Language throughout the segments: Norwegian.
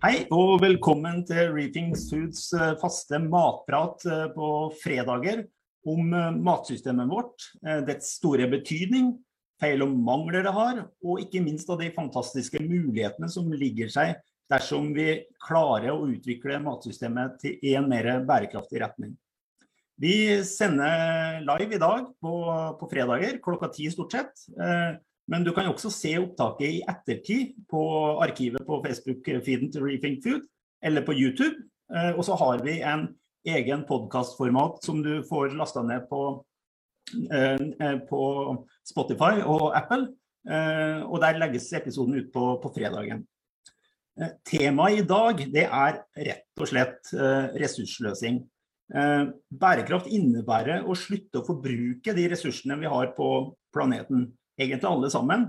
Hei og velkommen til Reapings Foods eh, faste matprat eh, på fredager om eh, matsystemet vårt, dets store betydning, feil og mangler det har, og ikke minst av de fantastiske mulighetene som ligger seg dersom vi klarer å utvikle matsystemet til en mer bærekraftig retning. Vi sender live i dag på, på fredager klokka ti stort sett. Men du kan også se opptaket i ettertid på arkivet på Facebook-feeden til Rethink Food, eller på YouTube. Eh, og så har vi en egen podkastformat som du får lasta ned på, eh, eh, på, Spotify og Apple. Og der legges episoden ut på, på fredagen. Temaet i dag det er rett og slett ressursløsing. Bærekraft innebærer å slutte å forbruke de ressursene vi har på planeten egentlig alle sammen.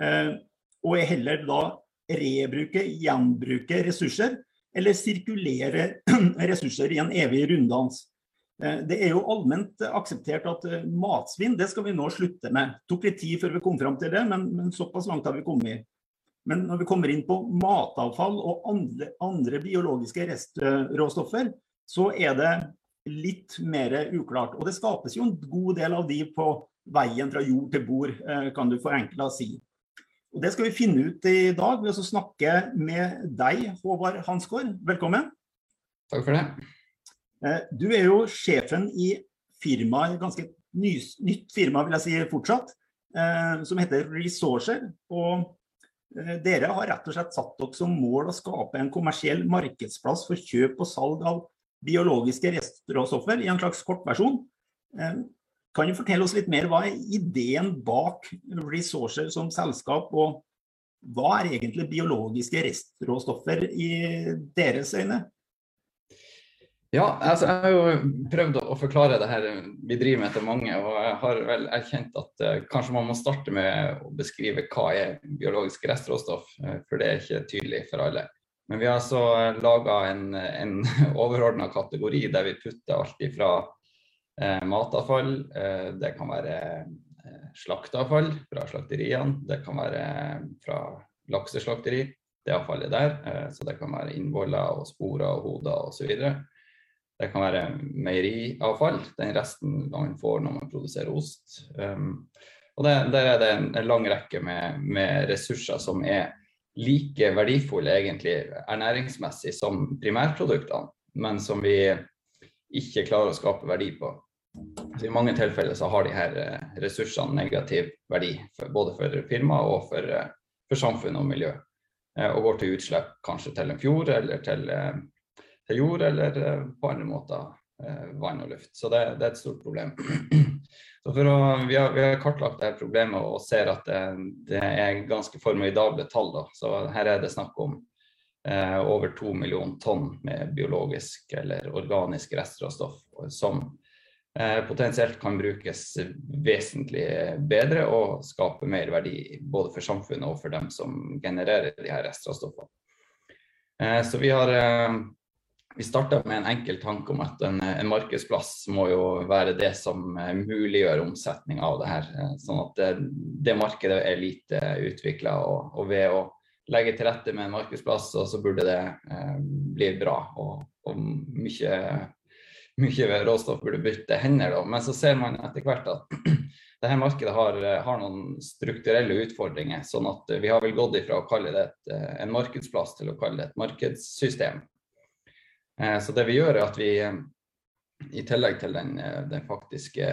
Eh, og heller da rebruke, gjenbruke ressurser, eller sirkulere ressurser i en evig runddans. Eh, det er jo allment akseptert at eh, matsvinn det skal vi nå slutte med. Det tok litt tid før vi kom fram til det, men, men såpass langt har vi kommet. Men når vi kommer inn på matavfall og andre, andre biologiske restråstoffer, så er det litt mer uklart. Og det skapes jo en god del av de på veien fra jord til bord, eh, kan du forenkla si. Og Det skal vi finne ut i dag ved å snakke med deg, Håvard Hansgaard. Velkommen. Takk for det. Eh, du er jo sjefen i firmaet, ganske nytt firma vil jeg si fortsatt, eh, som heter Resourcer. Og dere har rett og slett satt dere som mål å skape en kommersiell markedsplass for kjøp og salg av biologiske restråstoffer i en slags kortversjon. Kan du fortelle oss litt mer, hva er ideen bak Resourcer som selskap, og hva er egentlig biologiske restråstoffer i deres øyne? Ja, altså jeg har jo prøvd å forklare det her vi driver med til mange, og jeg har vel erkjent at uh, kanskje man må starte med å beskrive hva er biologisk restråstoff, uh, for det er ikke tydelig for alle. Men vi har altså laga en, en overordna kategori der vi putter alt ifra eh, matavfall. Eh, det kan være eh, slakteavfall fra slakteriene. Det kan være eh, fra lakseslakteri, det avfallet der. Eh, så det kan være innvoller og sporer og hoder osv. Det kan være meieriavfall, den resten man får når man produserer ost. Um, og det, Der er det en lang rekke med, med, ressurser som er like verdifulle egentlig ernæringsmessig som primærproduktene, men som vi ikke klarer å skape verdi på. Så I mange tilfeller så har de her eh, ressursene negativ verdi, for, både for firmaet og for, eh, for samfunn og miljø. Eh, og går til utslipp kanskje til en fjord eller til, til jord, eller på andre måter vann og luft. Så det, det er et stort problem. Å, vi, har, vi, har, kartlagt dette problemet og ser at det, det er ganske formidable tall. Da. Så her er det snakk om over to millioner tonn med biologisk eller organisk restråstoff som eh, potensielt kan brukes vesentlig bedre og skape mer verdi både for samfunnet og for dem som genererer de her restråstoffene. Eh, så vi har eh, vi starta med en enkel tanke om at en, en, markedsplass må jo være det som eh, muliggjør omsetning av det her. Eh, sånn at det, det markedet er lite utvikla, og, og, ved å legge til rette med en markedsplass, og så burde det eh, bli bra. Og, og mye mye råstoff burde bytte hender. Da. Men så ser man etter hvert at dette markedet har, har, noen strukturelle utfordringer. sånn at vi har vel gått ifra å kalle det et, en markedsplass til å kalle det et markedssystem. Eh, så det vi gjør er at vi i tillegg til den, den faktiske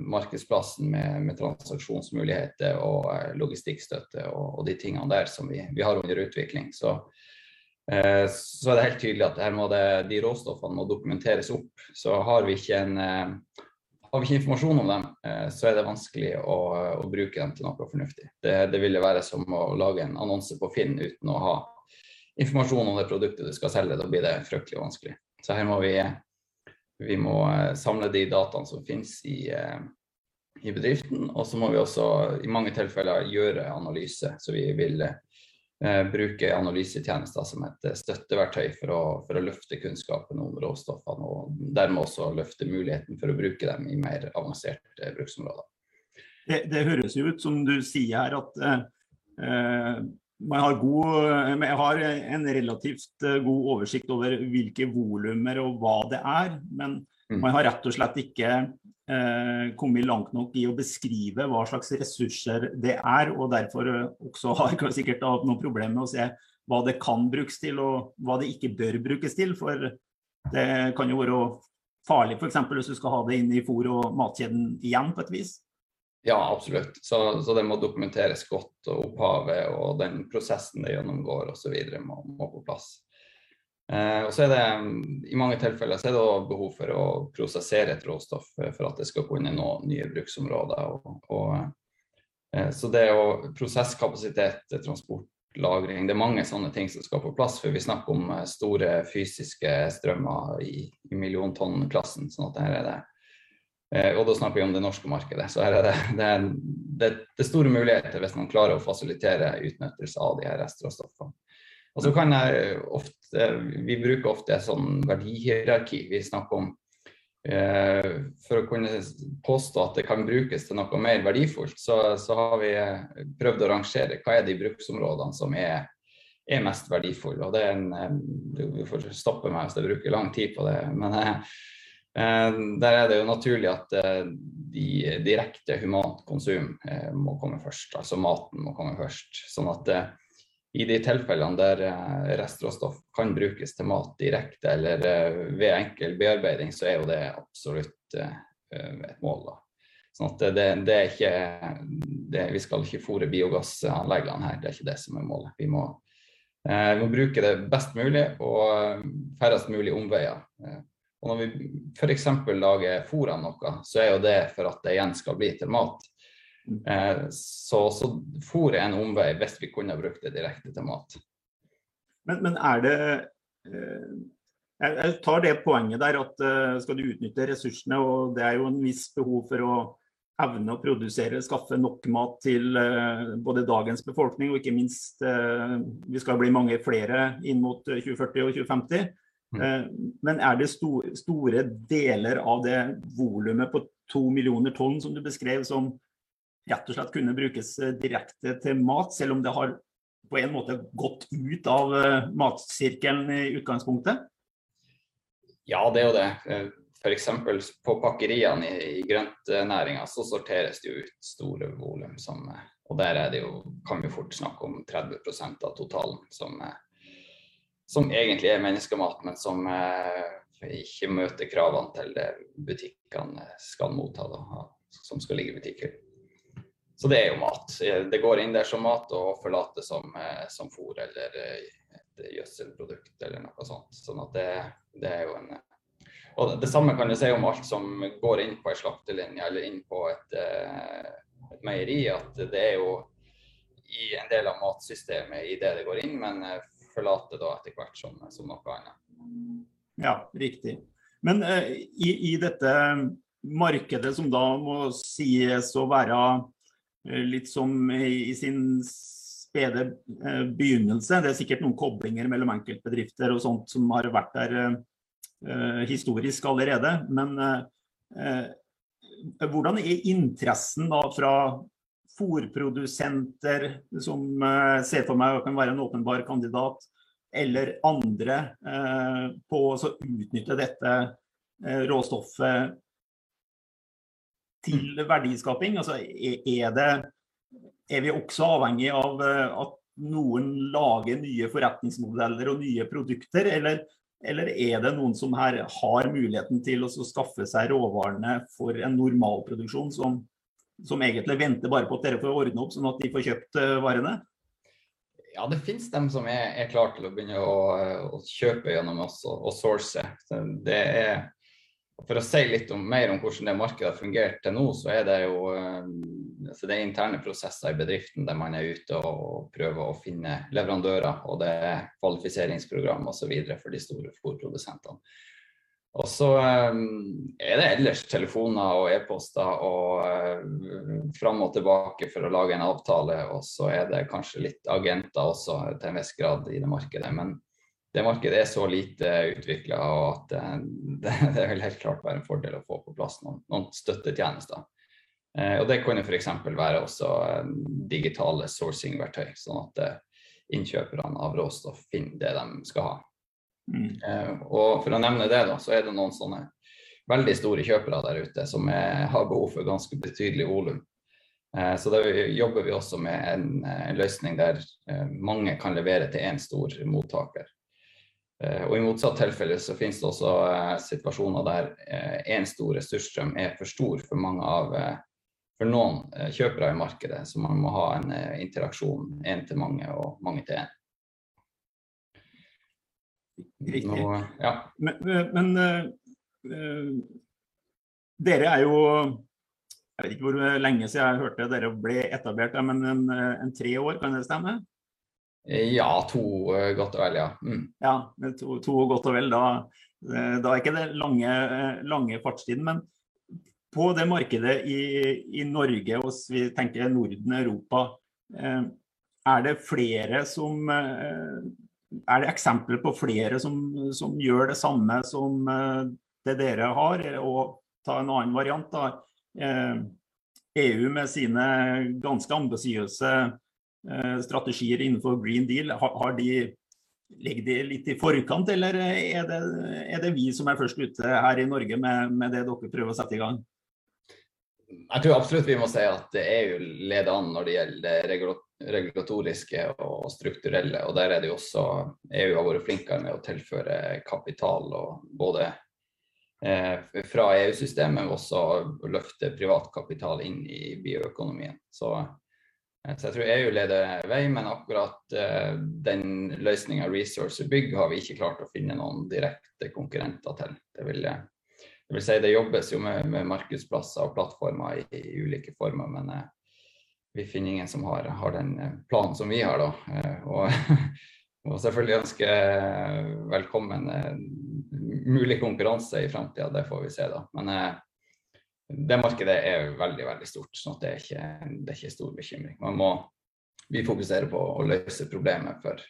markedsplassen med, med, transaksjonsmuligheter og eh, logistikkstøtte og, og, de tingene der som vi, vi har under utvikling, så Eh, så er det helt tydelig at her det, de råstoffene må dokumenteres opp. Så har vi ikke, en, eh, har vi ikke informasjon om dem, eh, så er det vanskelig å, å bruke dem til noe fornuftig. Det, det ville være som å lage en annonse på Finn uten å ha informasjon om det produktet du skal selge. Da blir det fryktelig vanskelig. Så her må vi, vi må samle de dataene som finnes i, i bedriften. Og så må vi også i mange tilfeller gjøre analyse. Så vi vil eh, bruke analysetjenester som et eh, støtteverktøy for å, for å, løfte kunnskapen om råstoffene, og dermed også løfte muligheten for å bruke dem i mer avanserte bruksområder. Det, det høres jo ut som du sier her at eh, man har, god, har, en relativt god oversikt over hvilke volumer og hva det er. Men mm. man har rett og slett ikke eh, kommet langt nok i å beskrive hva slags ressurser det er. Og derfor også har man sikkert hatt noen problemer med å se hva det kan brukes til og hva det ikke bør brukes til. For det kan jo være farlig f.eks. hvis du skal ha det inn i fôr- og matkjeden igjen på et vis. Ja, absolutt. Så, så, det må dokumenteres godt, og opphavet og den prosessen det gjennomgår osv. Må, må på plass. Eh, og så er det I mange tilfeller så er det behov for å prosessere et råstoff for at det skal kunne nå nye bruksområder. Og, og, eh, så det å prosesskapasitet, transport, lagring, det er mange sånne ting som skal på plass. For vi snakker om eh, store fysiske strømmer i, i milliontonn-klassen. sånn at her er det og da snakker vi om det norske markedet. Så her er det, det, det, det store muligheter hvis man klarer å fasilitere utnyttelse av de her restråstoffene. Og så kan jeg ofte, Vi bruker ofte et sånn verdihierarki. Vi snakker om eh, For å kunne påstå at det kan brukes til noe mer verdifullt, så, så har vi eh, prøvd å rangere hva er de bruksområdene som er, er mest verdifulle. Og det er en, eh, Du får stoppe meg hvis jeg bruker lang tid på det. men eh, Eh, der er det jo naturlig at eh, de direkte humant konsum eh, må komme først. Altså maten må komme først. Sånn at i de tilfellene der restråstoff kan brukes til mat direkte eller ved enkel bearbeiding, så er jo det absolutt et mål. da. Sånn at det, det er ikke det, Vi skal ikke fòre biogassanleggene her, det er ikke det som er målet. Vi må, vi må bruke det best mulig og færrest mulig omveier. Og når vi f.eks. lager fôr av noe, så er jo det for at det igjen skal bli til mat. Eh, så, så fôr er en omvei hvis vi kunne brukt det direkte til mat. Men, men er det eh, Jeg tar det poenget der at eh, skal du utnytte ressursene, og det er jo en viss behov for å evne å produsere, skaffe nok mat til både dagens befolkning og ikke minst vi skal bli mange flere inn mot 2040 og 2050. Mm. Eh, men er det store deler av det volumet på to millioner tonn som du beskrev, som rett og slett kunne brukes eh, direkte til mat, selv om det har på en måte gått ut av eh, matsirkelen i utgangspunktet? Ja, det er jo det. F.eks. på pakkeriene i, i grøntnæringa så sorteres det jo ut store volum. Og der er det jo, kan vi fort snakke om 30% av totalen som som egentlig er menneskemat, men som eh, ikke møter kravene til det butikkene skal motta, da, som skal ligge i butikker. Så det er jo mat. Det går inn der som mat og forlater som, eh, som fôr eller eh, et gjødselprodukt eller noe sånt. Sånn at det, det er jo en og Det samme kan du si om alt som går inn på ei slaktelinje eller inn på et, et, meieri. At det er jo i en del av matsystemet i det det går inn, men forlate da etter hvert som, som noe annet. Ja, riktig. Men uh, i, i, dette markedet som da må sies å være uh, litt som i, i sin spede uh, begynnelse, det er sikkert noen koblinger mellom enkeltbedrifter og sånt som har vært der historisk allerede. Men hvordan er interessen da fra fòrprodusenter som eh, ser for meg kan være en åpenbar kandidat, eller andre eh, på å utnytte dette eh, råstoffet til verdiskaping? Altså, er, det, er vi også avhengig av at noen lager nye forretningsmodeller og nye produkter, eller, eller er det noen som her har muligheten til å skaffe seg råvarene for en normalproduksjon som som egentlig venter bare på at dere får ordne opp, sånn at de får kjøpt uh, varene? Ja, det finnes dem som er, er klare til å begynne å, å kjøpe gjennom oss og, source. Det er, for å si litt om, mer om hvordan det markedet har fungert til nå, så er det jo altså det er interne prosesser i bedriften der man er ute og prøver å finne leverandører. Og det er kvalifiseringsprogram osv. for de store fôrprodusentene. Og så um, er det ellers telefoner og e-poster og uh, fram og tilbake for å lage en avtale. Og så er det kanskje litt agenter også til en viss grad i det markedet. Men det markedet er så lite utvikla at uh, det, det, vil helt klart være en fordel å få på plass noen, noen støttetjenester. Uh, og det kunne f.eks. være også digitale sourcing-verktøy. sånn at innkjøperne av råstoff finner det de skal ha. Mm. Eh, og for å nevne det, da, så er det noen sånne veldig store kjøpere der ute som er, har behov for ganske betydelig volum. Eh, så da jobber vi også med en, en løsning der eh, mange kan levere til én stor mottaker. Eh, og I motsatt tilfelle så finnes det også eh, situasjoner der én stor ressursstrøm er for stor for mange av for noen kjøpere i markedet, så man må ha en interaksjon én til mange og mange til én. Riktig. Nå, ja. Men, men uh, dere er jo Jeg vet ikke hvor lenge siden jeg hørte dere ble etablert, men en, en tre år, kan det stemme? Ja, to godt og vel, ja. Mm. Ja, to, to, godt og vel. Da, da er ikke det lange, lange fartstiden. Men på det markedet i, i Norge, og vi tenker Norden, Europa, er det flere som er det eksempler på flere som, som, gjør det samme som eh, det dere har? Og ta en annen variant, da. EU eh, med sine ganske ambisiøse eh, strategier innenfor Green Deal, har, de Ligger litt i forkant, eller er det, er det, vi som er først ute her i Norge med, med det dere prøver å sette i gang? Jeg tror absolutt vi må si at EU leder an når det gjelder regulatoriske og strukturelle. og Der er det jo også EU har vært flinkere med å tilføre kapital. og både eh, fra EU-systemet, men også løfte privatkapital inn i bioøkonomien. Så, eh, så, jeg tror EU leder vei, men akkurat eh, den løsninga Resource Bygg har vi ikke klart å finne noen direkte konkurrenter til. Det vil, det vil si det jobbes jo med, med markedsplasser og plattformer i, i ulike former, men eh, vi finner ingen som har, har, den eh, planen som vi har. da. Eh, og, og selvfølgelig ønske velkommen eh, mulig konkurranse i framtida, det får vi se da. Men det markedet er veldig veldig stort, så det er ikke, det er ikke stor bekymring. Man må, vi fokuserer på å løse problemet for,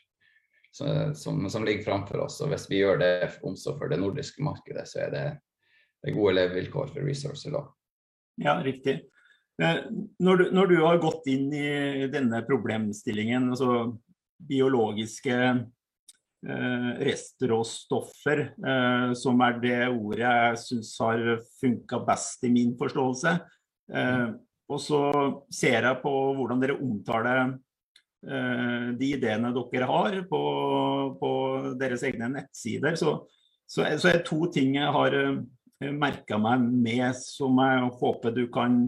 som, som, ligger framfor oss. og Hvis vi gjør det også for det nordiske markedet, så er det, det gode levevilkår for Resourcer. da. Ja, riktig. Eh, når du, når du, har gått inn i denne problemstillingen, altså biologiske eh, restråstoffer, eh, som er det ordet jeg syns har funka best i min forståelse, eh, og så ser jeg på hvordan dere omtaler eh, de ideene dere har på, på deres egne nettsider, så, så, så, er to ting jeg har eh, merka meg med som jeg håper du kan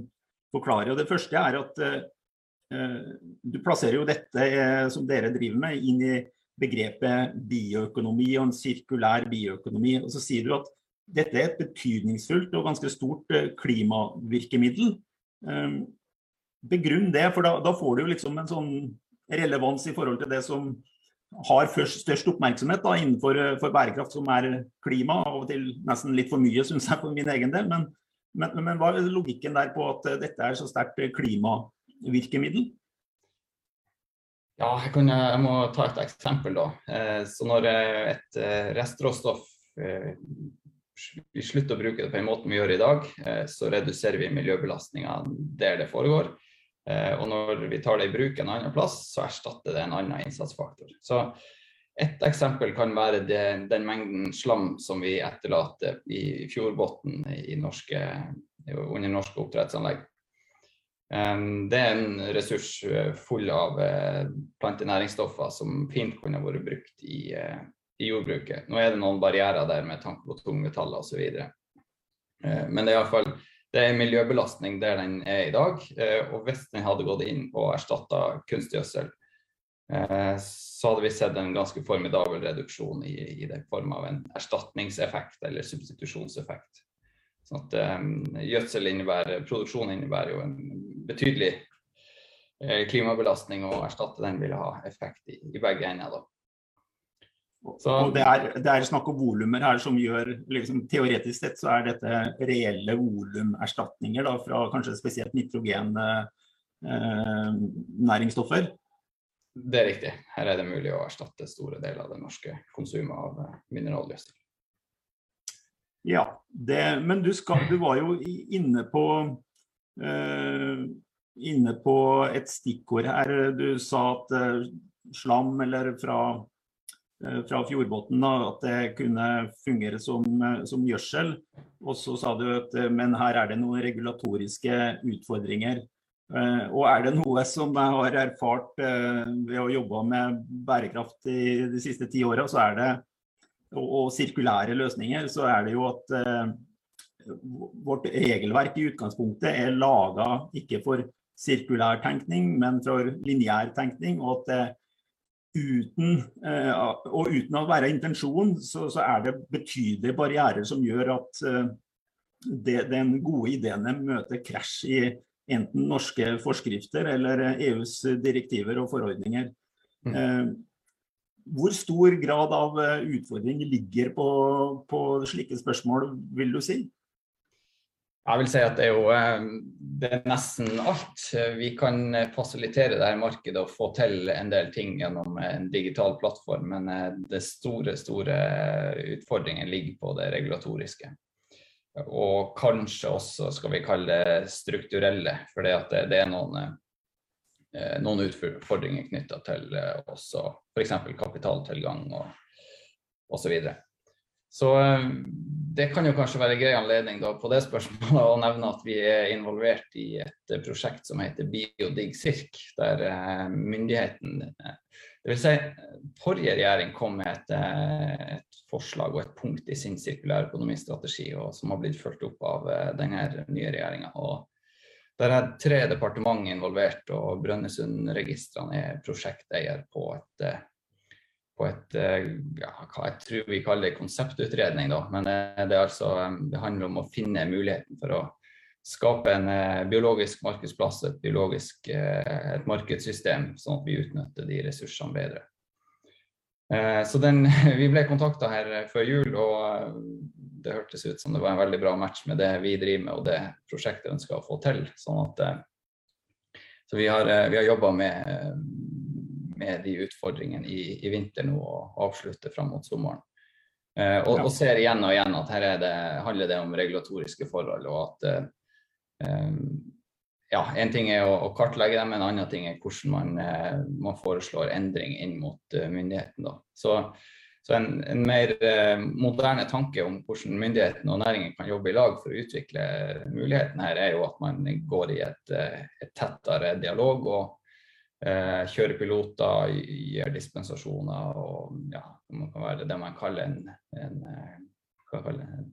forklare. Og det første er at uh, du plasserer jo dette uh, som dere driver med, inn i begrepet bioøkonomi og en sirkulær bioøkonomi. Og så sier du at dette er et betydningsfullt og ganske stort klimavirkemiddel. Begrunn det, for da, da, får du liksom en sånn relevans i forhold til det som har først, størst oppmerksomhet da, innenfor bærekraft, som er klima. Av og til nesten litt for mye, syns jeg, for min egen del. Men, men, men, hva er logikken der på at eh, dette er så sterkt eh, klimavirkemiddel? Ja, jeg, kan, jeg, må ta et eksempel. da. Eh, så Når et restråstoff vi slutter å bruke det på en måte vi gjør i dag, så reduserer vi miljøbelastninga der det foregår. Og når vi tar det i bruk en annen plass, så erstatter det en annen innsatsfaktor. Så et eksempel kan være det, den mengden slam som vi etterlater i fjordbunnen under norske oppdrettsanlegg. Det er en ressurs eh, full av eh, plantenæringsstoffer som fint kunne vært brukt i, eh, i, jordbruket. Nå er det noen barrierer der med tanke på tungmetaller osv. Men det er iallfall det er en miljøbelastning der den er i dag. Og hvis den hadde gått inn og erstatta kunstgjødsel, så hadde vi sett en ganske formidabel reduksjon i, i det form av en erstatningseffekt eller substitusjonseffekt. Sånn at um, gjødsel innebærer, Produksjon innebærer jo en betydelig eh, klimabelastning, og erstatte den vil ha effekt i, i begge ender. Så, og det er, det er, snakk om volumer her som gjør liksom, Teoretisk sett så er dette reelle volumerstatninger fra kanskje spesielt nitrogen eh, næringsstoffer. Det er riktig. Her er det mulig å erstatte store deler av det norske konsumet av eh, mineralgjødsel. Ja, det, men du, skal, du, var jo inne på, uh, inne på et stikkord her. Du sa at uh, slam eller fra, fra fjordbunnen at det kunne fungere som, som gjødsel. Og så sa du at men her er det noen regulatoriske utfordringer. Og er det noe som jeg har erfart ved å jobbe med bærekraft i de siste ti åra, det og, sirkulære løsninger, så er det jo at eh, vårt regelverk i utgangspunktet er laga ikke for sirkulær tenkning, men for lineær tenkning. Og at eh, uten, eh, og uten å være intensjonen, så, så, er det betydelige barrierer som gjør at eh, det, den gode ideene møter krasj i enten norske forskrifter eller EUs direktiver og forordninger. Mm. Eh, hvor stor grad av eh, utfordring ligger på, på slike spørsmål, vil du si? Jeg vil si at det er jo eh, det er nesten alt. Vi kan fasilitere dette markedet og få til en del ting gjennom en digital plattform, men eh, det store, store utfordringen ligger på det regulatoriske. Og kanskje også, skal vi kalle det strukturelle, for det, det er noen Eh, noen utfordringer knytta til eh, også f.eks. kapitaltilgang og osv. Så, videre. så eh, det kan jo kanskje være grei anledning da, på det spørsmålet å nevne at vi er involvert i et prosjekt som heter BioDigCirk, der myndigheten det vil si, Forrige regjering kom med et, et, forslag og et punkt i sin sirkulærøkonomistrategi som har blitt fulgt opp av denne nye regjeringa. Der er tre departement involvert, og Brønnøysundregistrene er prosjekteier på et, eh, på et eh, ja, hva jeg tror vi kaller konseptutredning. Da. Men eh, det, altså, det, handler om å finne muligheten for å skape en biologisk markedsplass, et biologisk et markedssystem, sånn at vi utnytter de ressursene bedre. Så den, Vi ble kontakta her før jul, og det hørtes ut som det var en veldig bra match med det vi driver med og det prosjektet ønsker å få til. Sånn at, eh, så vi har, eh, vi har jobba med, med, de utfordringene i, i vinter nå og avslutter fram mot sommeren. Eh, og, og, ser igjen og igjen at her det, handler det om regulatoriske forhold. og at ja, En ting er å, kartlegge dem, en annen ting er hvordan man, man foreslår endring inn mot myndigheten. Da. Så så en, en mer eh, moderne tanke om hvordan myndighetene og næringen kan jobbe i lag for å utvikle muligheten her, er jo at man går i et, eh, et tettere dialog og eh, kjører piloter, gir dispensasjoner og ja, det kan være det man kaller en, en, eh, kaller en,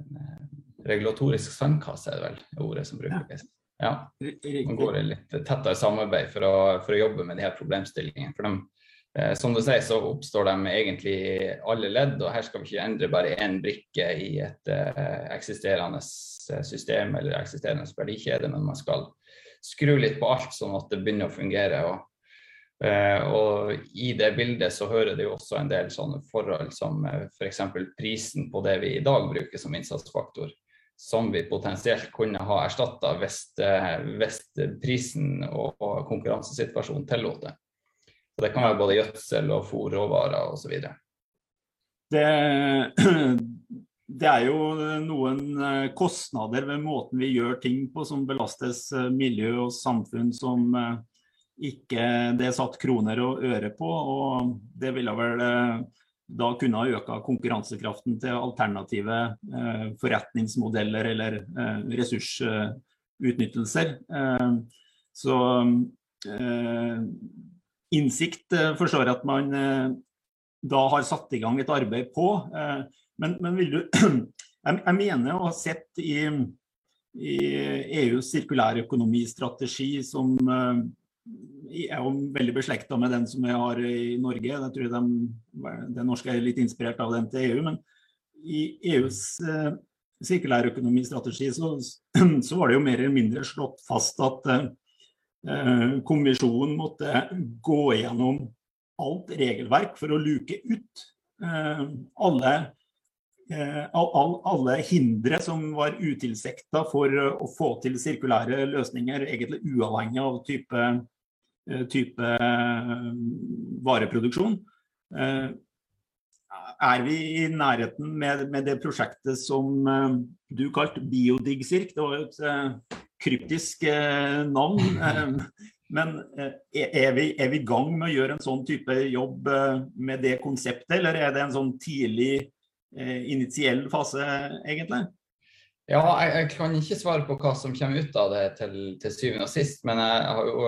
en eh, regulatorisk sandkasse, er det vel ordet som brukes. Ja. Man går i litt tettere samarbeid for å, for å jobbe med de her problemstillingene. For de, Eh, som du sier, så oppstår de egentlig i alle ledd, og her skal vi ikke endre bare én brikke i et uh, eksisterende eh, system eller eksisterende verdikjede, men man skal skru litt på alt sånn at det begynner å fungere. Og, uh, og i det bildet så hører det jo også en del sånne forhold som uh, f.eks. prisen på det vi i dag bruker som innsatsfaktor som vi potensielt kunne ha erstatta hvis, hvis, prisen og, og konkurransesituasjonen tillot det. Så det kan være både gjødsel og fôrråvarer osv. Det, det er jo noen eh, kostnader ved måten vi gjør ting på som belastes eh, miljø og samfunn som eh, ikke det er satt kroner og øre på. Og det ville vel da kunne ha øka konkurransekraften til alternative forretningsmodeller eller ressursutnyttelser. Så innsikt eh, forstår jeg at man eh, da har satt i gang et arbeid på. Eh, men, men vil du Jeg mener å ha sett i, i EUs sirkulærøkonomistrategi som er jo veldig beslekta med den som vi har i Norge. Jeg tror de, Den norske er litt inspirert av den til EU. Men i EUs sirkulærøkonomistrategi så, så var det jo mer eller mindre slått fast at Eh, kommisjonen måtte gå gjennom alt regelverk for å luke ut eh, alle, eh, alle hindre som var utilsikta for å få til sirkulære løsninger, egentlig uavhengig av type, type vareproduksjon. Er vi i nærheten med, med det prosjektet som du kalte Biodigsirk? Det var jo et kryptisk eh, navn. Eh, Men er vi, er vi i gang med å gjøre en sånn type jobb med det konseptet, eller er det en sånn tidlig initiell fase, egentlig? Ja, jeg, jeg, kan ikke svare på hva som kommer ut av det til, til syvende og sist, men jeg jo,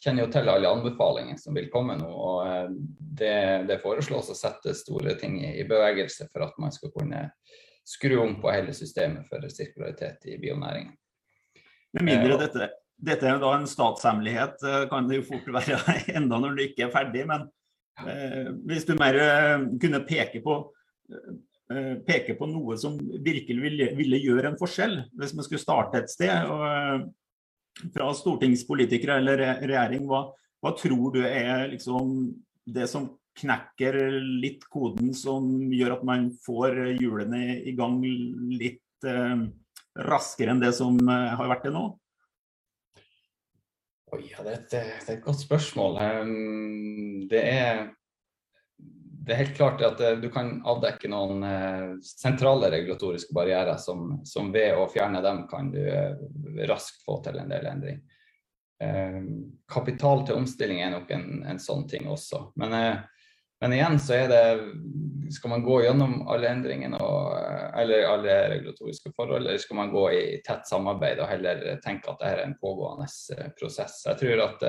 kjenner jo til alle anbefalinger som vil komme nå. og eh, Det, det foreslås å sette store ting i, i, bevegelse for at man skal kunne skru om på hele systemet for sirkularitet i bionæringen. Med mindre eh, dette, dette er jo da en statshemmelighet, eh, kan det jo fort være enda når du ikke er ferdig. Men eh, hvis du mer kunne peke på peke på noe som virkelig ville, ville, gjøre en forskjell, hvis vi skulle starte et sted. Og, eh, fra stortingspolitikere eller regjering, hva, hva tror du er liksom det som knekker litt koden, som gjør at man får hjulene i gang litt eh, raskere enn det som eh, har vært det nå? Oi, ja, det, er et, det, er et godt spørsmål. Det er det er helt klart at eh, du kan avdekke noen eh, sentrale regulatoriske barrierer som, som, ved å fjerne dem kan du eh, raskt få til en del endring. Kapital til omstilling er nok en, en sånn ting også. Men, men, igjen så er det Skal man gå gjennom alle endringene og, eller alle regulatoriske forhold, eller skal man gå i tett samarbeid og heller tenke at dette er en pågående prosess? Jeg tror at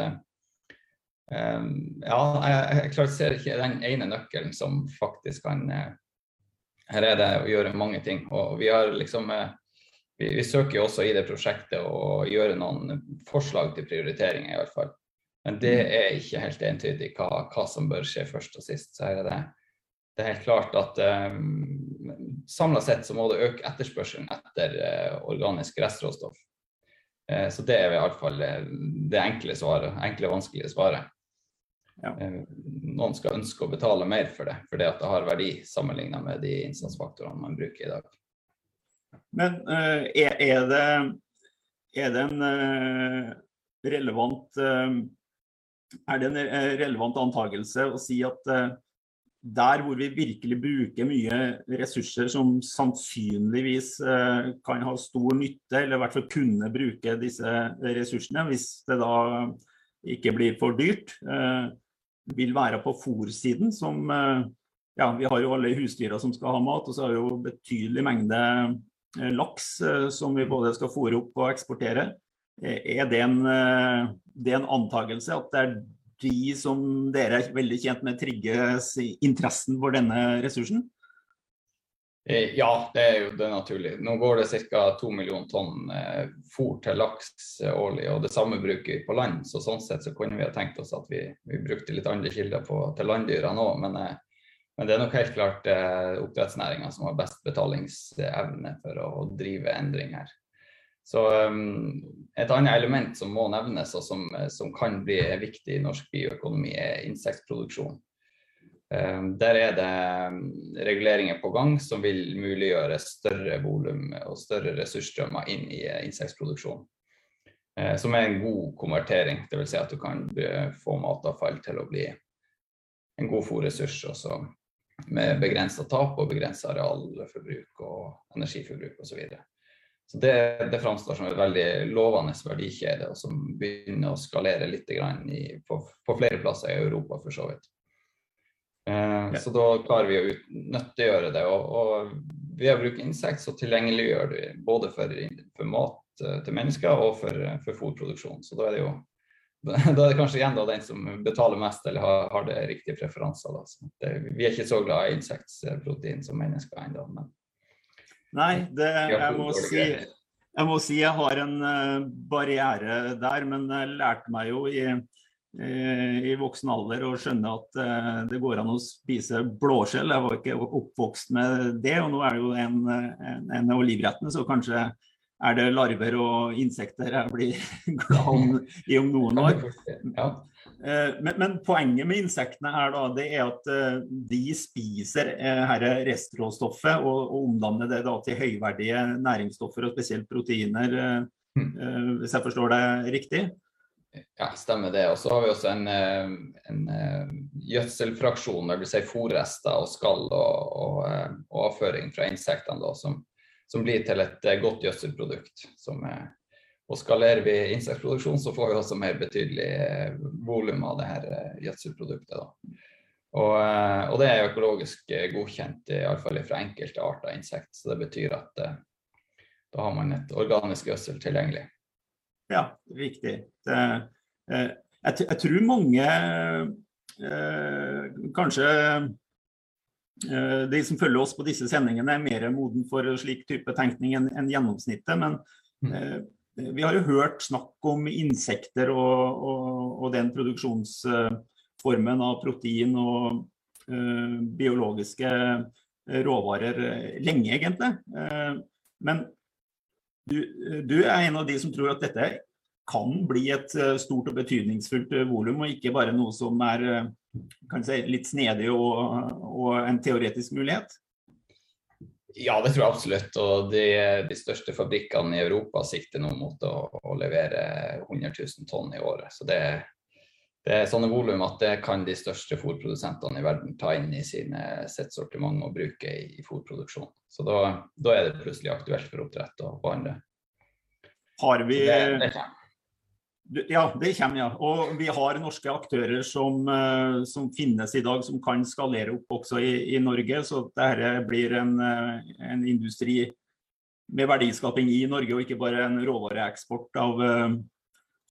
ja, jeg, klart ser ikke den ene nøkkelen som faktisk kan uh, Her er det å gjøre mange ting. Og vi har liksom uh, vi, vi, søker jo også i det prosjektet å gjøre noen forslag til prioriteringer, i hvert fall. Men det mm. er ikke helt entydig hva, hva som bør skje først og sist. Så er det, det er helt klart at um, samla sett så må det øke etterspørselen etter uh, organisk restråstoff. Så det er i hvert fall det enkle svaret, enkle, vanskelige svaret. Ja. Eh, noen skal ønske å betale mer for det, fordi at det har verdi sammenlignet med de innsatsfaktorene man bruker i dag. Men uh, er, det, er, det, en uh, relevant er det en relevant antakelse å si at der hvor vi virkelig bruker mye ressurser som sannsynligvis kan ha stor nytte, eller i hvert fall kunne bruke disse ressursene, hvis det da ikke blir for dyrt, vil være på fòrsiden, som eh, ja, vi har jo alle husdyra som skal ha mat, og så har vi jo betydelig mengde eh, laks eh, som vi både skal fôre opp og eksportere. Er det en, det er en antakelse at det er de som dere er veldig kjent med, trigges interessen for denne ressursen? Eh, ja, det er jo det er naturlig. Nå går det ca. to millioner tonn eh, fôr til laks eh, årlig, og det samme bruker vi på land. Så sånn sett så kunne vi ha tenkt oss at vi, vi brukte litt andre kilder på, til landdyrene òg. Men, eh, men, det er nok helt klart eh, oppdrettsnæringa som har best betalingsevne for å, drive endring her. Så um, Et annet element som må nevnes, og som, som kan bli viktig i norsk bioøkonomi, er insektproduksjon. Ehm, der er det ehm, reguleringer på gang som vil muliggjøre større volum og større ressursstrømmer inn i insektproduksjonen. Eh, som er en god konvertering, dvs. Si at du kan få matavfall til å bli en god fòrressurs også med begrensa tap og begrensa arealforbruk og energiforbruk osv. Så, videre. så det, det framstår som et veldig lovende verdikjede, og som begynner å skalere litt i, på, på flere plasser i Europa for så vidt. Eh, så da klarer vi å nyttiggjøre det. Og, og ved å bruke insekt så tilgjengeliggjør det både for, for, mat eh, til mennesker og for, for fôrproduksjon. Så da er det jo da er det kanskje igjen da den som betaler mest eller har, har det riktige preferanser. Det, vi er ikke så glad i insektprotein som mennesker ennå. Nei, det, jeg, må si, jeg må si jeg har en uh, barriere der, men jeg lærte meg jo i Eh, i voksen alder og skjønne at eh, det går an å spise blåskjell. Jeg var ikke oppvokst med det, og nå er det jo en, en, en av olivrettene, så kanskje er det larver og insekter jeg blir glad om i om noen år. Eh, men, men, poenget med insektene her da, det er at de spiser her restråstoffet og, og omdanner det da til høyverdige næringsstoffer og spesielt proteiner, mm. hvis jeg forstår det riktig. Ja, stemmer det. Og så har vi også en, eh, en eh, gjødselfraksjon, det vil si fòrrester og skall og, og, eh, og, avføring fra insektene, da, som, som, blir til et godt gjødselprodukt. Som, og skalerer vi insektproduksjon, så får vi også mer betydelig volum av det her gjødselproduktet. Da. Og, og, det er økologisk godkjent, iallfall fra enkelte arter insekt. Så det betyr at da har man et organisk gjødsel tilgjengelig. Ja, riktig. Det, jeg, jeg, tror mange eh, kanskje de som følger oss på disse sendingene, er mer moden for slik type tenkning enn en gjennomsnittet. Men mm. Vi har jo hørt snakk om insekter og, og, og den produksjonsformen av protein og biologiske eh, råvarer lenge, egentlig. Men du, du, er en av de som tror at dette kan bli et stort og betydningsfullt volum, og ikke bare noe som er si, litt snedig og, og en teoretisk mulighet? Ja, det tror jeg absolutt. Og de, de største fabrikkene i Europa sikter nå mot å, å levere 100 000 tonn i året. Så det, det er sånne volum at det kan de største fôrprodusentene i verden ta inn i sine, sitt sortiment og bruke i, i fôrproduksjon. Så da, da, er det plutselig aktuelt for oppdrett og andre. Har vi, det, det ja, det kommer, ja. Og vi har norske aktører som, eh, som, finnes i dag, som kan skalere opp også i, i Norge. Så dette blir en, eh, en, industri med verdiskaping i Norge, og ikke bare en råvareeksport av, eh,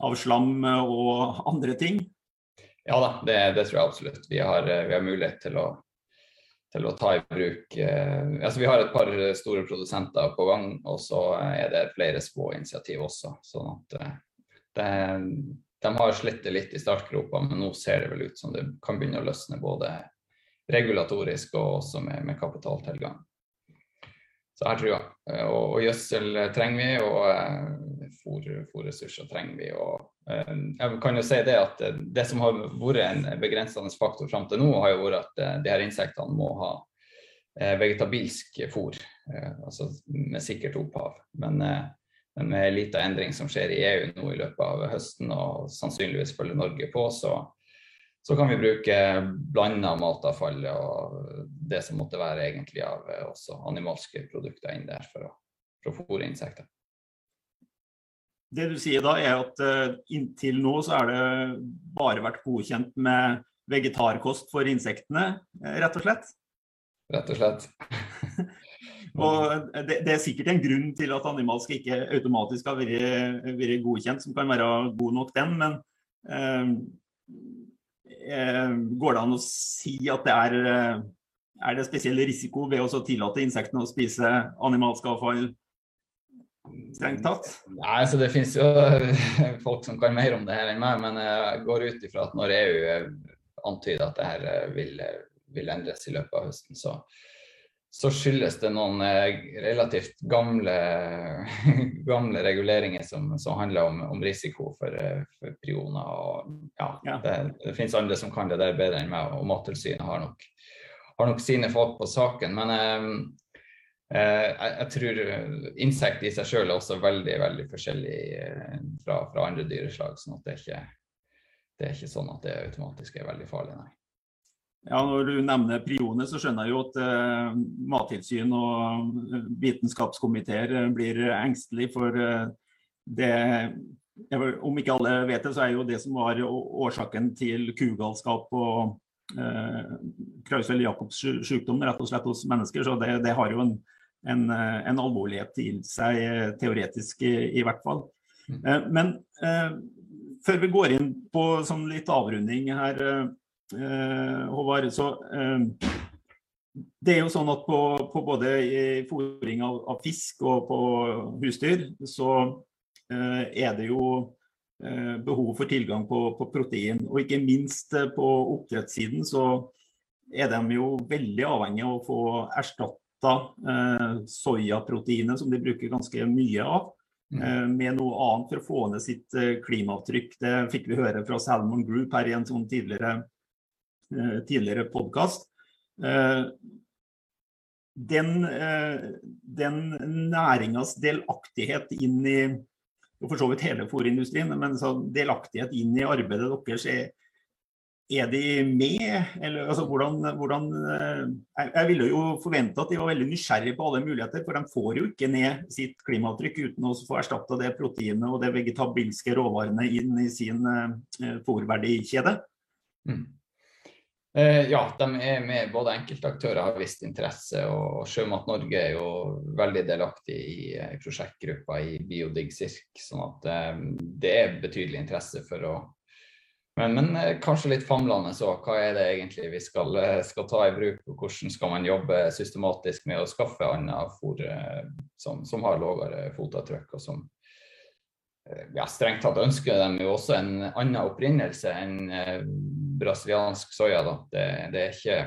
av slam og andre ting. Ja da, det, det tror jeg absolutt. Vi har, vi har mulighet til å, til å, ta i bruk eh, altså Vi har et par store produsenter på gang, og så er det flere små initiativ også. sånn at det, de har slitt litt i startgropa, men nå ser det vel ut som det kan begynne å løsne både regulatorisk og også med, med kapitaltilgang. Så her tror jeg. Og, og gjødsel trenger vi, og eh, fôrressurser trenger vi. Og, eh, jeg kan jo si Det at det som har vært en begrensende faktor fram til nå, har jo vært at eh, de her insektene må ha vegetabilsk fôr, altså med sikkert opphav. Men men med en liten endring som skjer i EU nå i løpet av høsten, og sannsynligvis følger Norge på, så, så kan vi bruke blanda matavfall og det som måtte være egentlig av også animalske produkter inn der for å, å fôre insekter. Det du sier da er at uh, inntil nå så er det bare vært godkjent med vegetarkost for insektene, eh, rett og slett? Rett og slett. Og det, det, er sikkert en grunn til at animalsk ikke automatisk har vært, godkjent, som kan være god nok den, men eh, eh, går det an å si at det er, eh, er det spesiell risiko ved å tillate insektene å spise animalsk avfall? Strengt tatt? Nei, så Det finnes jo folk som kan mer om det her enn meg, men jeg går ut ifra at når EU antyder at det her vil, vil endres i løpet av høsten, så, så skyldes det noen eh, relativt gamle, gamle reguleringer som, som, handler om, om risiko for, eh, for prioner. Og, ja, ja. Det, det, finnes andre som kan det der bedre enn meg, og Mattilsynet har har nok sine folk på saken. Men eh, eh jeg, jeg, tror insekt i seg selv er også veldig veldig forskjellig fra, fra andre dyreslag. sånn at det er, ikke, det er ikke sånn at det automatisk er veldig farlig, nei. Ja, Når du nevner prioner, så skjønner jeg jo at eh, Mattilsyn og eh, vitenskapskomiteer blir engstelig for eh, det Om ikke alle vet det, så er jo det som var årsaken til kugalskap og eh, Krausel-Jacobs sykdom rett og slett hos mennesker. Så det, det har jo en, en, en, alvorlighet til seg, teoretisk i, i hvert fall. Mm. men før vi går inn på sånn litt avrunding her Eh, Håvard, så eh, det er jo sånn at på, på både fôring av, av, fisk og på husdyr, så eh, er det jo behov for tilgang på, på, protein. Og ikke minst på oppdrettssiden så er de jo veldig avhengig av å få erstatta eh, soyaproteinet, som de bruker ganske mye av, eh, med noe annet for å få ned sitt klimaavtrykk. Det fikk vi høre fra Salmon Group her i en sånn tidligere Eh, tidligere podkast. Eh, den, eh, den næringas delaktighet inn i og for så vidt hele fôrindustrien, men delaktighet inn i arbeidet deres er, er de med? Eller, altså, hvordan, hvordan, jeg, jeg ville jo forvente at de var veldig nysgjerrige på alle muligheter, for de får jo ikke ned sitt klimaavtrykk uten å få erstatta det proteinet og det vegetabilske råvarene inn i sin uh, fòrverdikjede. Mm. Eh, ja, de er med. Både enkeltaktører har vist interesse, og Sjømat Norge er jo veldig delaktig i uh, prosjektgruppa i Biodig Cirk. Sånn at det er betydelig interesse for å men, men, eh, kanskje litt famlende så. Hva er det egentlig vi skal, eh, skal, ta i bruk? og Hvordan skal man jobbe systematisk med å skaffe annet fôr eh, som, som, har lavere fotavtrykk? og som ja, Strengt tatt ønsker de jo også en annen opprinnelse enn brasiliansk soya. Det, det, er ikke,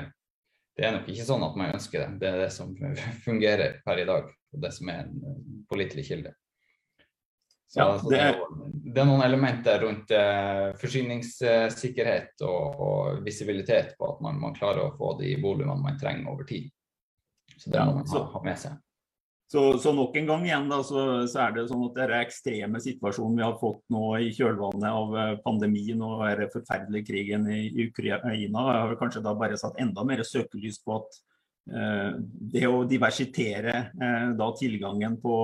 det er nok ikke sånn at man ønsker det. Det er det som fungerer per i dag, og det som er en pålitelig kilde. Så, ja, det, er, det, er, noen elementer rundt eh, forsyningssikkerhet og, og, visibilitet på at man, man, klarer å få de volumene man trenger over tid. Så det må man ha, ha med seg. Så, så, nok en gang igjen da, så, så er det sånn at denne ekstreme situasjonen vi har fått nå i kjølvannet av eh, pandemien og den forferdelige krigen i, i Ukraina, har kanskje da bare satt enda mer søkelys på at eh, det å diversitere eh, da tilgangen på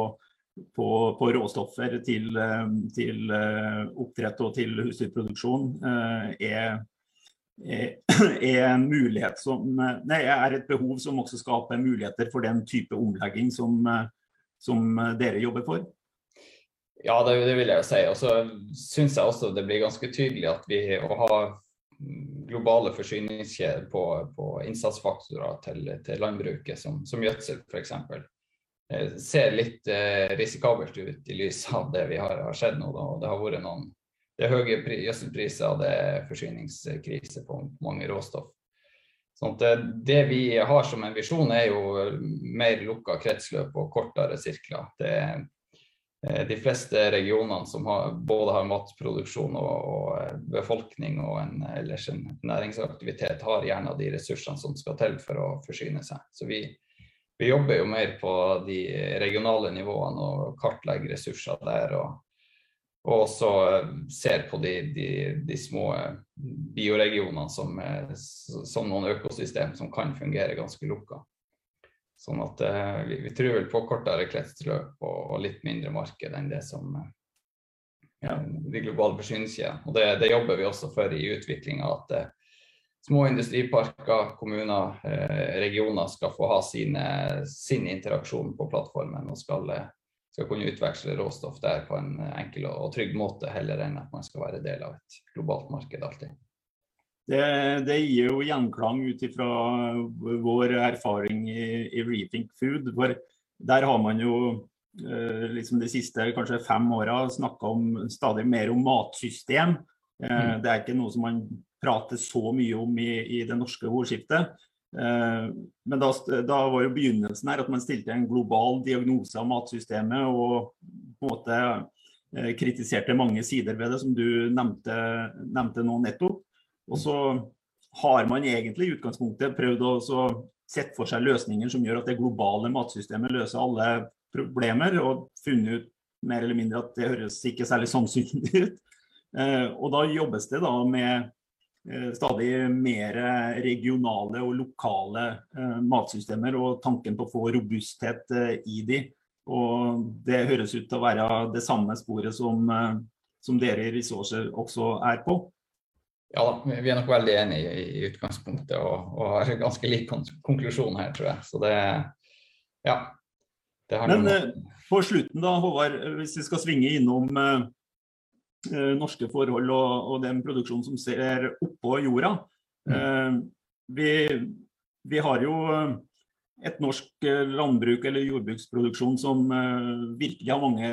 på, på råstoffer til, eh, til, eh, oppdrett og til husdyrproduksjon eh, er, er, er, mulighet som, nei, er et behov som også skaper muligheter for den type omlegging som, som dere jobber for? Ja, det, det vil jeg jo si. Og så syns jeg også det blir ganske tydelig at vi å ha globale forsyningskjeder på, på innsatsfaktorer til, til landbruket, som, som gjødsel f.eks. Eh, ser litt eh, risikabelt ut i lys av det vi har, har sett nå. Da. Det har vært noen det er høye gjødselpriser og det er forsyningskrise på mange råstoff. Sånn det, eh, det, vi har som en visjon, er jo mer lukka kretsløp og kortere sirkler. Det, er de fleste regionene som har, både har matproduksjon og, og befolkning og en, ellers en næringsaktivitet, har gjerne de ressursene som skal til for å forsyne seg. Så vi, vi jobber jo mer på de regionale nivåene og kartlegger ressurser der. Og, og også eh, ser på de, de, de små bioregionene som, eh, som, noen økosystem som kan fungere ganske lukka. Sånn at vi, vi, tror vel på kortere kretsløp og, og, litt mindre marked enn det som ja, de globale forsyningskjedene. Og det, det, jobber vi også for i utviklinga. At små industriparker, kommuner, eh, regioner skal få ha sine, sin interaksjon på plattformen og skal, eh, skal, kunne utveksle råstoff der på en enkel og trygg måte, heller enn at man skal være del av et globalt marked alltid. Det, det gir jo gjenklang ut ifra vår erfaring i, i Rethink Food. For der har man jo eh, liksom de siste kanskje fem åra snakka stadig mer om matsystem. Mm. Det er ikke noe som man prate så mye om i, i det norske ordskiftet. Eh, men da, da, var jo begynnelsen her at man stilte en global diagnose av matsystemet og på en måte eh, kritiserte mange sider ved det, som du nevnte, nevnte nå nettopp. Og så har man egentlig i utgangspunktet prøvd å sette for seg løsninger som gjør at det globale matsystemet løser alle problemer, og funnet ut mer eller mindre at det høres ikke særlig sannsynlig ut. Eh, og da jobbes det da med stadig mer regionale og lokale eh, matsystemer, og tanken på å få robusthet eh, i de. Og det høres ut til å være det samme sporet som, som dere i Resourcer også er på. Ja da, vi er nok veldig enige i utgangspunktet og, og har ganske lik konklusjon her, tror jeg. Så det ja. Det Men på slutten da, Håvard, hvis vi skal svinge innom Eh, norske forhold og, og, den produksjonen som ser oppå jorda. Mm. Eh, vi, vi, har jo et norsk landbruk eller jordbruksproduksjon som virkelig har mange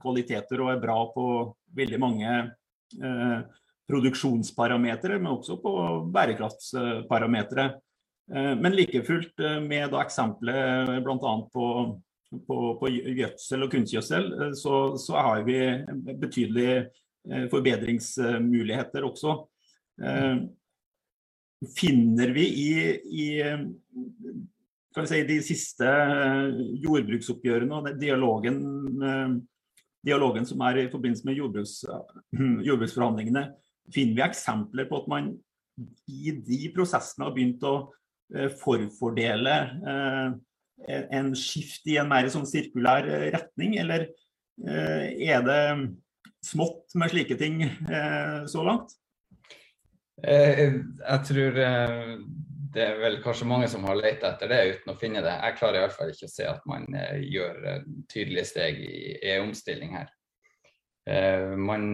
kvaliteter og er bra på veldig mange uh, produksjonsparametere, men også på bærekraftsparametere. Uh, men like fullt med da eksempelet bl.a. På, på, på gjødsel og kunstgjødsel, så, så har vi betydelig Eh, forbedringsmuligheter også. Eh, finner vi i, i si, de siste jordbruksoppgjørene og dialogen, dialogen som er i forbindelse med jordbruks, jordbruksforhandlingene, finner vi eksempler på at man i de prosessene har begynt å forfordele en skift i en mer sånn sirkulær retning, eller er det smått med slike ting så langt? Jeg tror det er vel kanskje mange som har lett etter det uten å finne det. Jeg klarer i hvert fall ikke å se at man eh, gjør eh, tydelige steg i, e-omstilling her. Eh, man,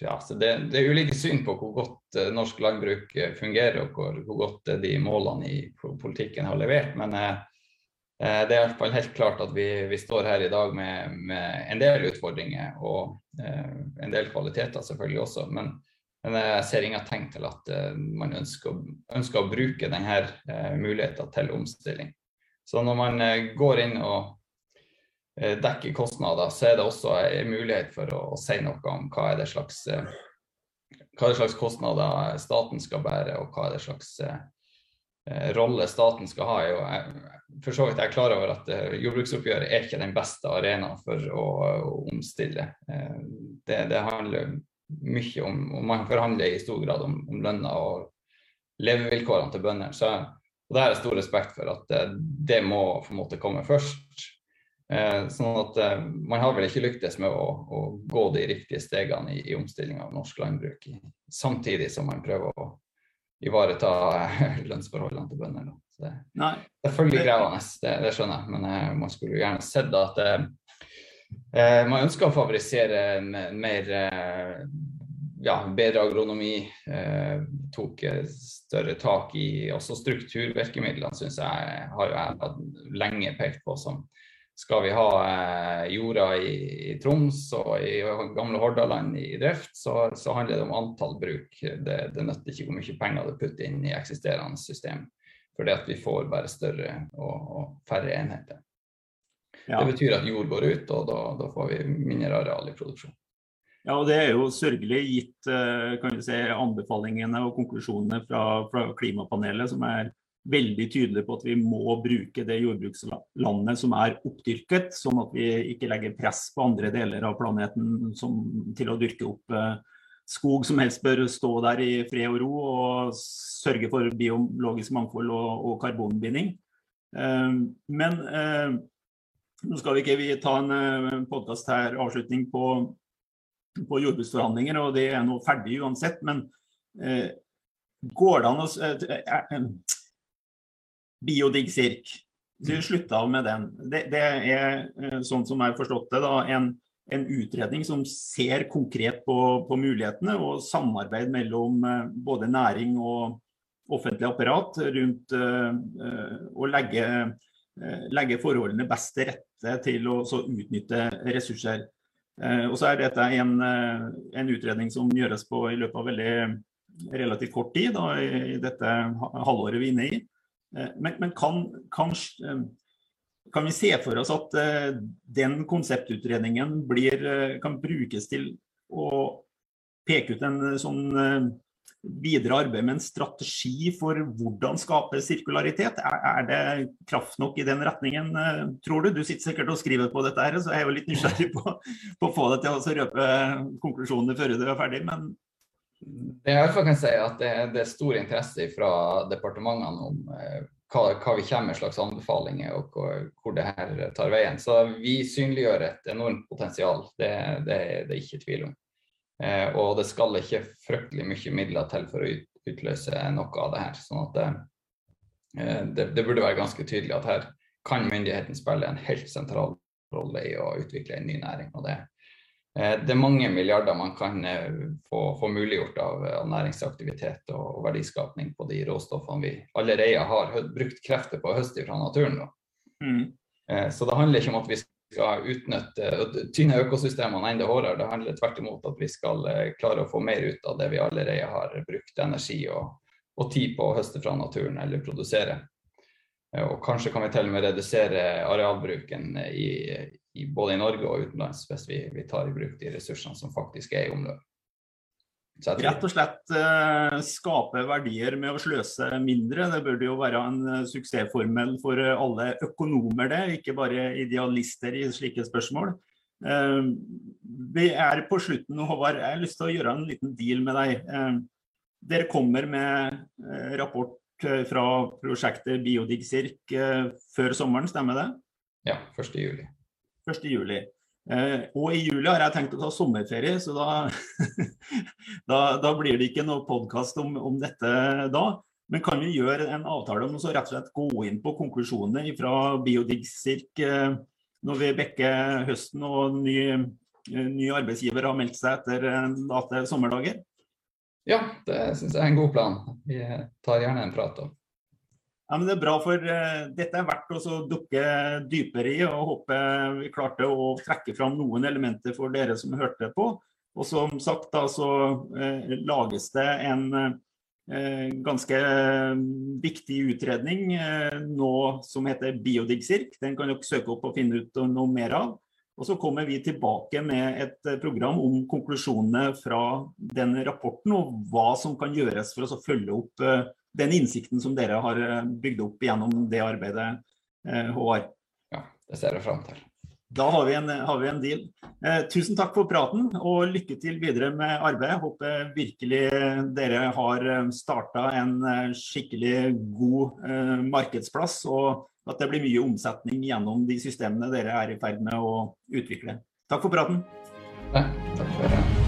ja, det, det, er ulike syn på hvor godt norsk landbruk fungerer og hvor, hvor godt de målene i politikken har levert. Men det er i hvert fall helt klart at vi, vi står her i dag med, med, en del utfordringer og en del kvaliteter selvfølgelig også. men men jeg ser ingen tegn til at uh, man ønsker, ønsker, å bruke denne muligheten til omstilling. Så når man går inn og dekker kostnader, så er det også en mulighet for å, å, si noe om hva er det slags, hva er det slags kostnader staten skal bære, og hva er det slags rolle staten skal ha. Jeg, for så vidt jeg er klar over at jordbruksoppgjøret er ikke den beste arenaen for å, å omstille. Det, det handler mye om, og man forhandler i stor grad om, om lønna og levevilkårene til bøndene. Så og det har jeg stor respekt for at det, eh, det må på en måte komme først. Eh, sånn at eh, Man har vel ikke lyktes med å, å gå de riktige stegene i, i omstillinga av norsk landbruk, samtidig som man prøver å ivareta lønnsforholdene til bøndene. Så det, Nei. det er selvfølgelig krevende, det, det, skjønner jeg, men eh, man skulle jo gjerne sett at eh, Eh, man ønsker å favorisere mer eh, ja, bedre agronomi. Eh, tok større tak i også strukturvirkemidlene, syns jeg har jeg lenge pekt på som skal vi ha eh, jorda i, i, Troms og i gamle Hordaland i drift, så, så handler det om antall bruk. Det, det nytter ikke hvor mye penger du putter inn i eksisterende system. For det at vi får bare større og, og færre enheter. Ja. Det betyr at jord går ut, og da, da, får vi mindre areal i produksjon. Ja, og Det er jo sørgelig gitt eh, kan vi si, anbefalingene og konklusjonene fra, fra klimapanelet, som er veldig tydelige på at vi må bruke det jordbrukslandet som er oppdyrket, sånn at vi ikke legger press på andre deler av planeten som, til å dyrke opp eh, skog som helst bør stå der i fred og ro og sørge for biologisk mangfold og, og karbonbinding. Eh, men eh, nå skal vi ikke vi ta en podkast her, avslutning på, på, jordbruksforhandlinger, og det er nå ferdig uansett. Men går det an å Biodigg-sirk. Så vi slutta med den. Det, det er sånn som jeg har forstått det, da, en, en utredning som ser konkret på, på, mulighetene og samarbeid mellom både næring og offentlig apparat rundt å legge, legge forholdene best til rette til å utnytte ressurser. Eh, og så er dette en, eh, en, utredning som gjøres på i løpet av veldig relativt kort tid, da, i dette halvåret vi er inne i. Eh, men, men kan, kan, kan, vi se for oss at den konseptutredningen blir, kan brukes til å peke ut en sånn videre arbeid med en strategi for hvordan skape sirkularitet? Er, er, det kraft nok i den retningen, eh, tror du? Du sitter sikkert og skriver på dette, her, så jeg er jo litt nysgjerrig på, på å få deg til å røpe konklusjonene før du er ferdig. men det jeg kan si at det, det, er stor interesse fra departementene om eh, hva, hva, vi kommer med slags anbefalinger og hvor, hvor, det her tar veien. Så vi synliggjør et enormt potensial. Det, det, det er ikke tvil om. Eh, og det skal ikke fryktelig mye midler til for å utløse noe av det her. sånn at det, eh, det, det, burde være ganske tydelig at her kan myndigheten spille en helt sentral rolle i å utvikle en ny næring. og det, eh, det er mange milliarder man kan få, få muliggjort av, av, næringsaktivitet og, og verdiskapning på de råstoffene vi allerede har brukt krefter på å høste fra naturen. Mm. Så det handler ikke om at vi skal utnytte tynne økosystemene enda hardere. Det handler tvert imot at vi skal eh, klare å få mer ut av det vi allerede har brukt energi og, og tid på å høste fra naturen eller produsere. Eh, og kanskje kan vi til og med redusere arealbruken i, både i Norge og utenlands, hvis vi, vi, tar i bruk de ressursene som faktisk er i omløp. Rett og slett eh, skape verdier med å sløse mindre. Det burde jo være en eh, suksessformel for eh, alle økonomer, det, ikke bare idealister i slike spørsmål. Eh, vi er på slutten nå, Håvard. Jeg har lyst til å gjøre en liten deal med deg. Eh, dere kommer med eh, rapport fra prosjektet Biodigsirk før sommeren, stemmer det? Ja, 1.7. 1.7. Eh, og i juli har jeg tenkt å ta sommerferie, så da, da, da blir det ikke noe podkast om, om, dette da. Men kan vi gjøre en avtale om å rett og slett gå inn på konklusjonene fra Biodigsirk eh, når vi bekker høsten og ny, eh, ny arbeidsgiver har meldt seg etter, eh, late sommerdager? Ja, det syns jeg er en god plan. Vi tar gjerne en prat om ja, men Det er bra, for uh, dette er verdt å dukke dypere i. og Håper vi klarte å trekke fram noen elementer for dere som hørte på. Og som sagt da, så uh, lages det en uh, ganske viktig utredning nå som heter BiodigCirk. Den kan dere søke opp og finne ut noe mer av. Og Så kommer vi tilbake med et program om konklusjonene fra den rapporten, og hva som kan gjøres for å følge opp den innsikten som dere har eh, bygd opp gjennom det arbeidet, eh, Håvard. Ja, det ser jeg fram til. Da har vi en, har vi en deal. Eh, tusen takk for praten, og lykke til videre med arbeidet. Håper virkelig dere har eh, starta en skikkelig god eh, markedsplass, og at det blir mye omsetning gjennom de systemene dere er i ferd med å utvikle. Takk for praten. Ja, takk for det.